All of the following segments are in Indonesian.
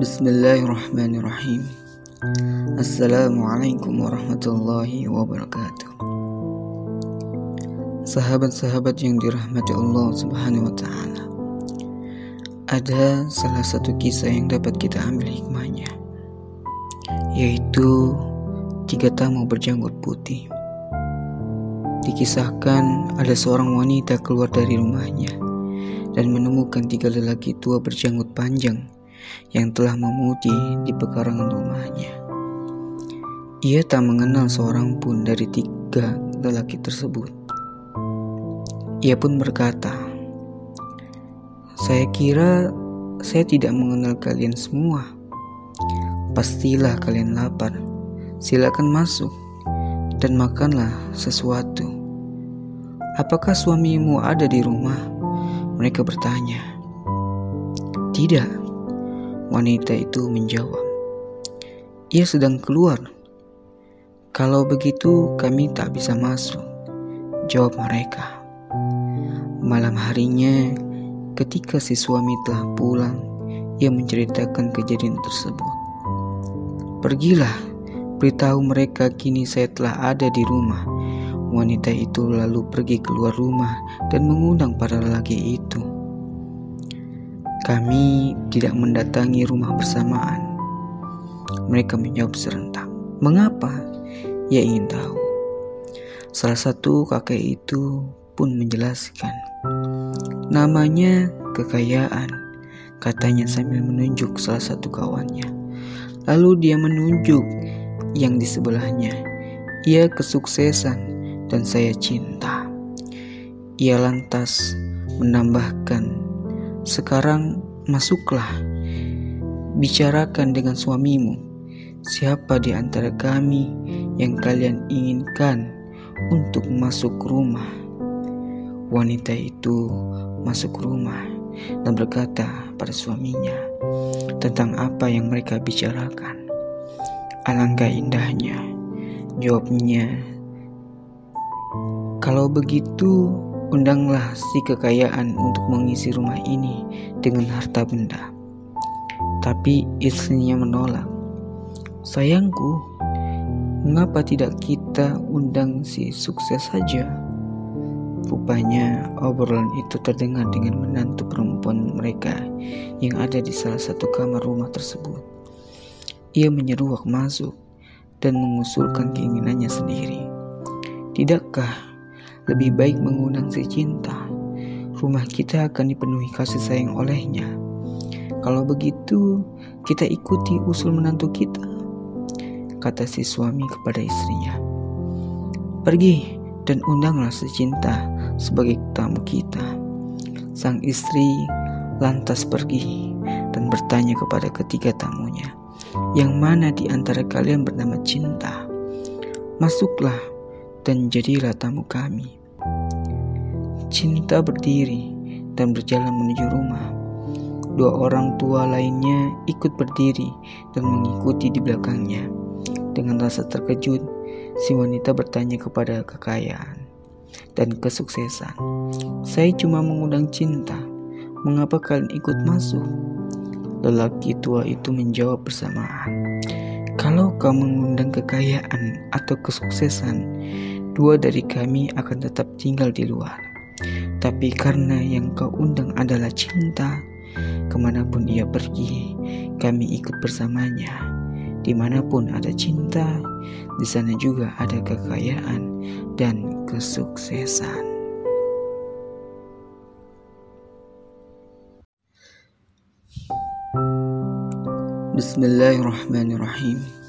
Bismillahirrahmanirrahim. Assalamualaikum warahmatullahi wabarakatuh. Sahabat-sahabat yang dirahmati Allah Subhanahu wa taala. Ada salah satu kisah yang dapat kita ambil hikmahnya, yaitu tiga tamu berjanggut putih. Dikisahkan ada seorang wanita keluar dari rumahnya dan menemukan tiga lelaki tua berjanggut panjang yang telah memutih di pekarangan rumahnya. Ia tak mengenal seorang pun dari tiga lelaki tersebut. Ia pun berkata, "Saya kira saya tidak mengenal kalian semua. Pastilah kalian lapar. Silakan masuk dan makanlah sesuatu." Apakah suamimu ada di rumah? Mereka bertanya. Tidak, Wanita itu menjawab, "Ia sedang keluar." "Kalau begitu, kami tak bisa masuk," jawab mereka. Malam harinya, ketika si suami telah pulang, ia menceritakan kejadian tersebut. "Pergilah, beritahu mereka kini saya telah ada di rumah." Wanita itu lalu pergi keluar rumah dan mengundang para lelaki itu. Kami tidak mendatangi rumah bersamaan. Mereka menjawab serentak. Mengapa? Ia ingin tahu. Salah satu kakek itu pun menjelaskan. Namanya kekayaan, katanya sambil menunjuk salah satu kawannya. Lalu dia menunjuk yang di sebelahnya. Ia kesuksesan dan saya cinta. Ia lantas menambahkan sekarang masuklah, bicarakan dengan suamimu. Siapa di antara kami yang kalian inginkan untuk masuk rumah? Wanita itu masuk rumah dan berkata pada suaminya tentang apa yang mereka bicarakan. Alangkah indahnya, jawabnya. Kalau begitu, Undanglah si kekayaan untuk mengisi rumah ini dengan harta benda. Tapi istrinya menolak. Sayangku, mengapa tidak kita undang si sukses saja? Rupanya obrolan itu terdengar dengan menantu perempuan mereka yang ada di salah satu kamar rumah tersebut. Ia menyeruak masuk dan mengusulkan keinginannya sendiri. Tidakkah lebih baik mengundang si cinta. Rumah kita akan dipenuhi kasih sayang olehnya. Kalau begitu, kita ikuti usul menantu kita, kata si suami kepada istrinya. Pergi dan undanglah si cinta sebagai tamu kita. Sang istri lantas pergi dan bertanya kepada ketiga tamunya, yang mana di antara kalian bernama cinta? Masuklah dan jadilah tamu kami. Cinta berdiri dan berjalan menuju rumah. Dua orang tua lainnya ikut berdiri dan mengikuti di belakangnya. Dengan rasa terkejut, si wanita bertanya kepada kekayaan dan kesuksesan. Saya cuma mengundang cinta. Mengapa kalian ikut masuk? Lelaki tua itu menjawab bersamaan. Kalau kau mengundang kekayaan atau kesuksesan, dua dari kami akan tetap tinggal di luar. Tapi karena yang kau undang adalah cinta, ke mana pun ia pergi, kami ikut bersamanya. Di mana pun ada cinta, di sana juga ada kekayaan dan kesuksesan. Bismillahirrahmanirrahim.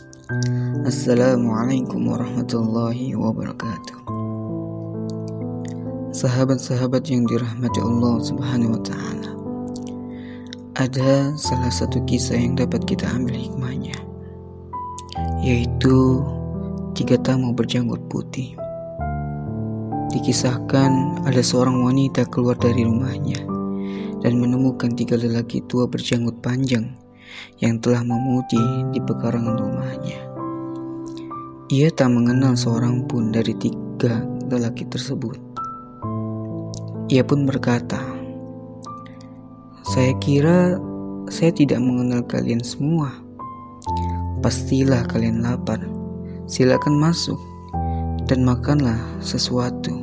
Assalamualaikum warahmatullahi wabarakatuh. Sahabat-sahabat yang dirahmati Allah Subhanahu wa taala. Ada salah satu kisah yang dapat kita ambil hikmahnya, yaitu tiga tamu berjanggut putih. Dikisahkan ada seorang wanita keluar dari rumahnya dan menemukan tiga lelaki tua berjanggut panjang yang telah memutih di pekarangan rumahnya. Ia tak mengenal seorang pun dari tiga lelaki tersebut. Ia pun berkata, "Saya kira saya tidak mengenal kalian semua. Pastilah kalian lapar. Silakan masuk dan makanlah sesuatu.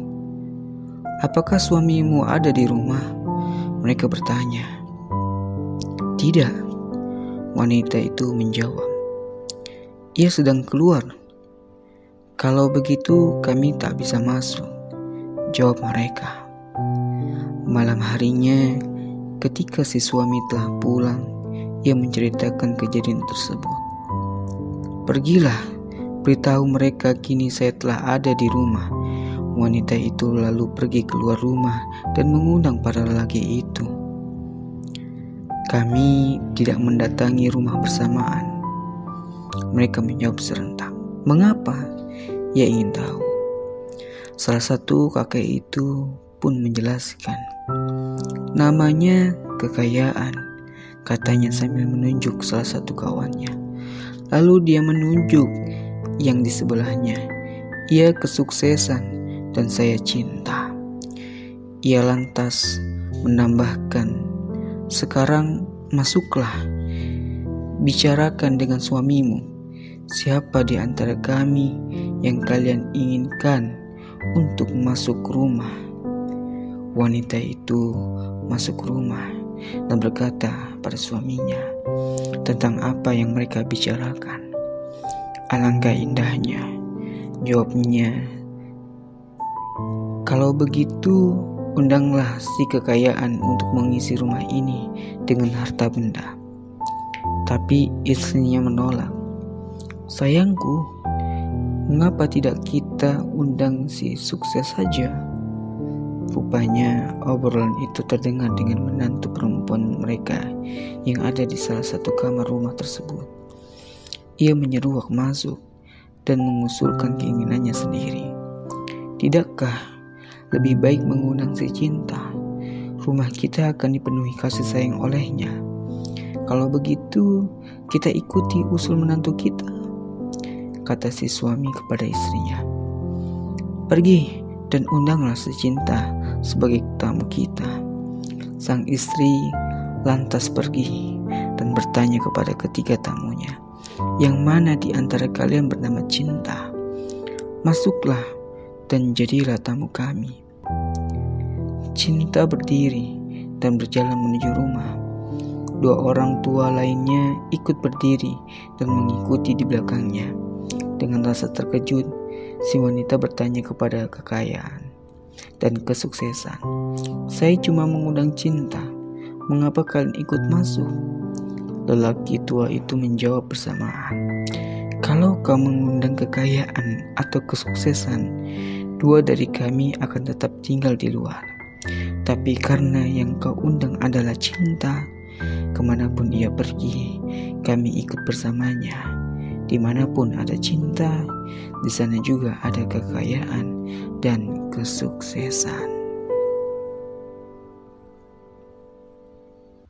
Apakah suamimu ada di rumah? Mereka bertanya. Tidak. Wanita itu menjawab. Ia sedang keluar. Kalau begitu, kami tak bisa masuk. Jawab mereka. Malam harinya, ketika si suami telah pulang, ia menceritakan kejadian tersebut. Pergilah, beritahu mereka kini saya telah ada di rumah. Wanita itu lalu pergi keluar rumah dan mengundang para lelaki itu. Kami tidak mendatangi rumah bersamaan. Mereka menjawab serentak. Mengapa? Ia ingin tahu. Salah satu kakek itu pun menjelaskan. Namanya kekayaan, katanya sambil menunjuk salah satu kawannya. Lalu dia menunjuk yang di sebelahnya. Ia kesuksesan dan saya cinta. Ia lantas menambahkan, "Sekarang masuklah, bicarakan dengan suamimu. Siapa di antara kami yang kalian inginkan untuk masuk rumah. Wanita itu masuk rumah dan berkata pada suaminya tentang apa yang mereka bicarakan. Alangkah indahnya, jawabnya. Kalau begitu, undanglah si kekayaan untuk mengisi rumah ini dengan harta benda. Tapi istrinya menolak. Sayangku, Mengapa tidak kita undang si sukses saja? Rupanya obrolan itu terdengar dengan menantu perempuan mereka yang ada di salah satu kamar rumah tersebut. Ia menyeruak masuk dan mengusulkan keinginannya sendiri. Tidakkah lebih baik mengundang si cinta? Rumah kita akan dipenuhi kasih sayang olehnya. Kalau begitu, kita ikuti usul menantu kita kata si suami kepada istrinya. Pergi dan undanglah secinta sebagai tamu kita. Sang istri lantas pergi dan bertanya kepada ketiga tamunya, yang mana di antara kalian bernama cinta? Masuklah dan jadilah tamu kami. Cinta berdiri dan berjalan menuju rumah. Dua orang tua lainnya ikut berdiri dan mengikuti di belakangnya. Dengan rasa terkejut, si wanita bertanya kepada kekayaan dan kesuksesan. Saya cuma mengundang cinta. Mengapa kalian ikut masuk? Lelaki tua itu menjawab bersamaan. Kalau kau mengundang kekayaan atau kesuksesan, dua dari kami akan tetap tinggal di luar. Tapi karena yang kau undang adalah cinta, ke mana pun ia pergi, kami ikut bersamanya. Di mana pun ada cinta, di sana juga ada kekayaan dan kesuksesan.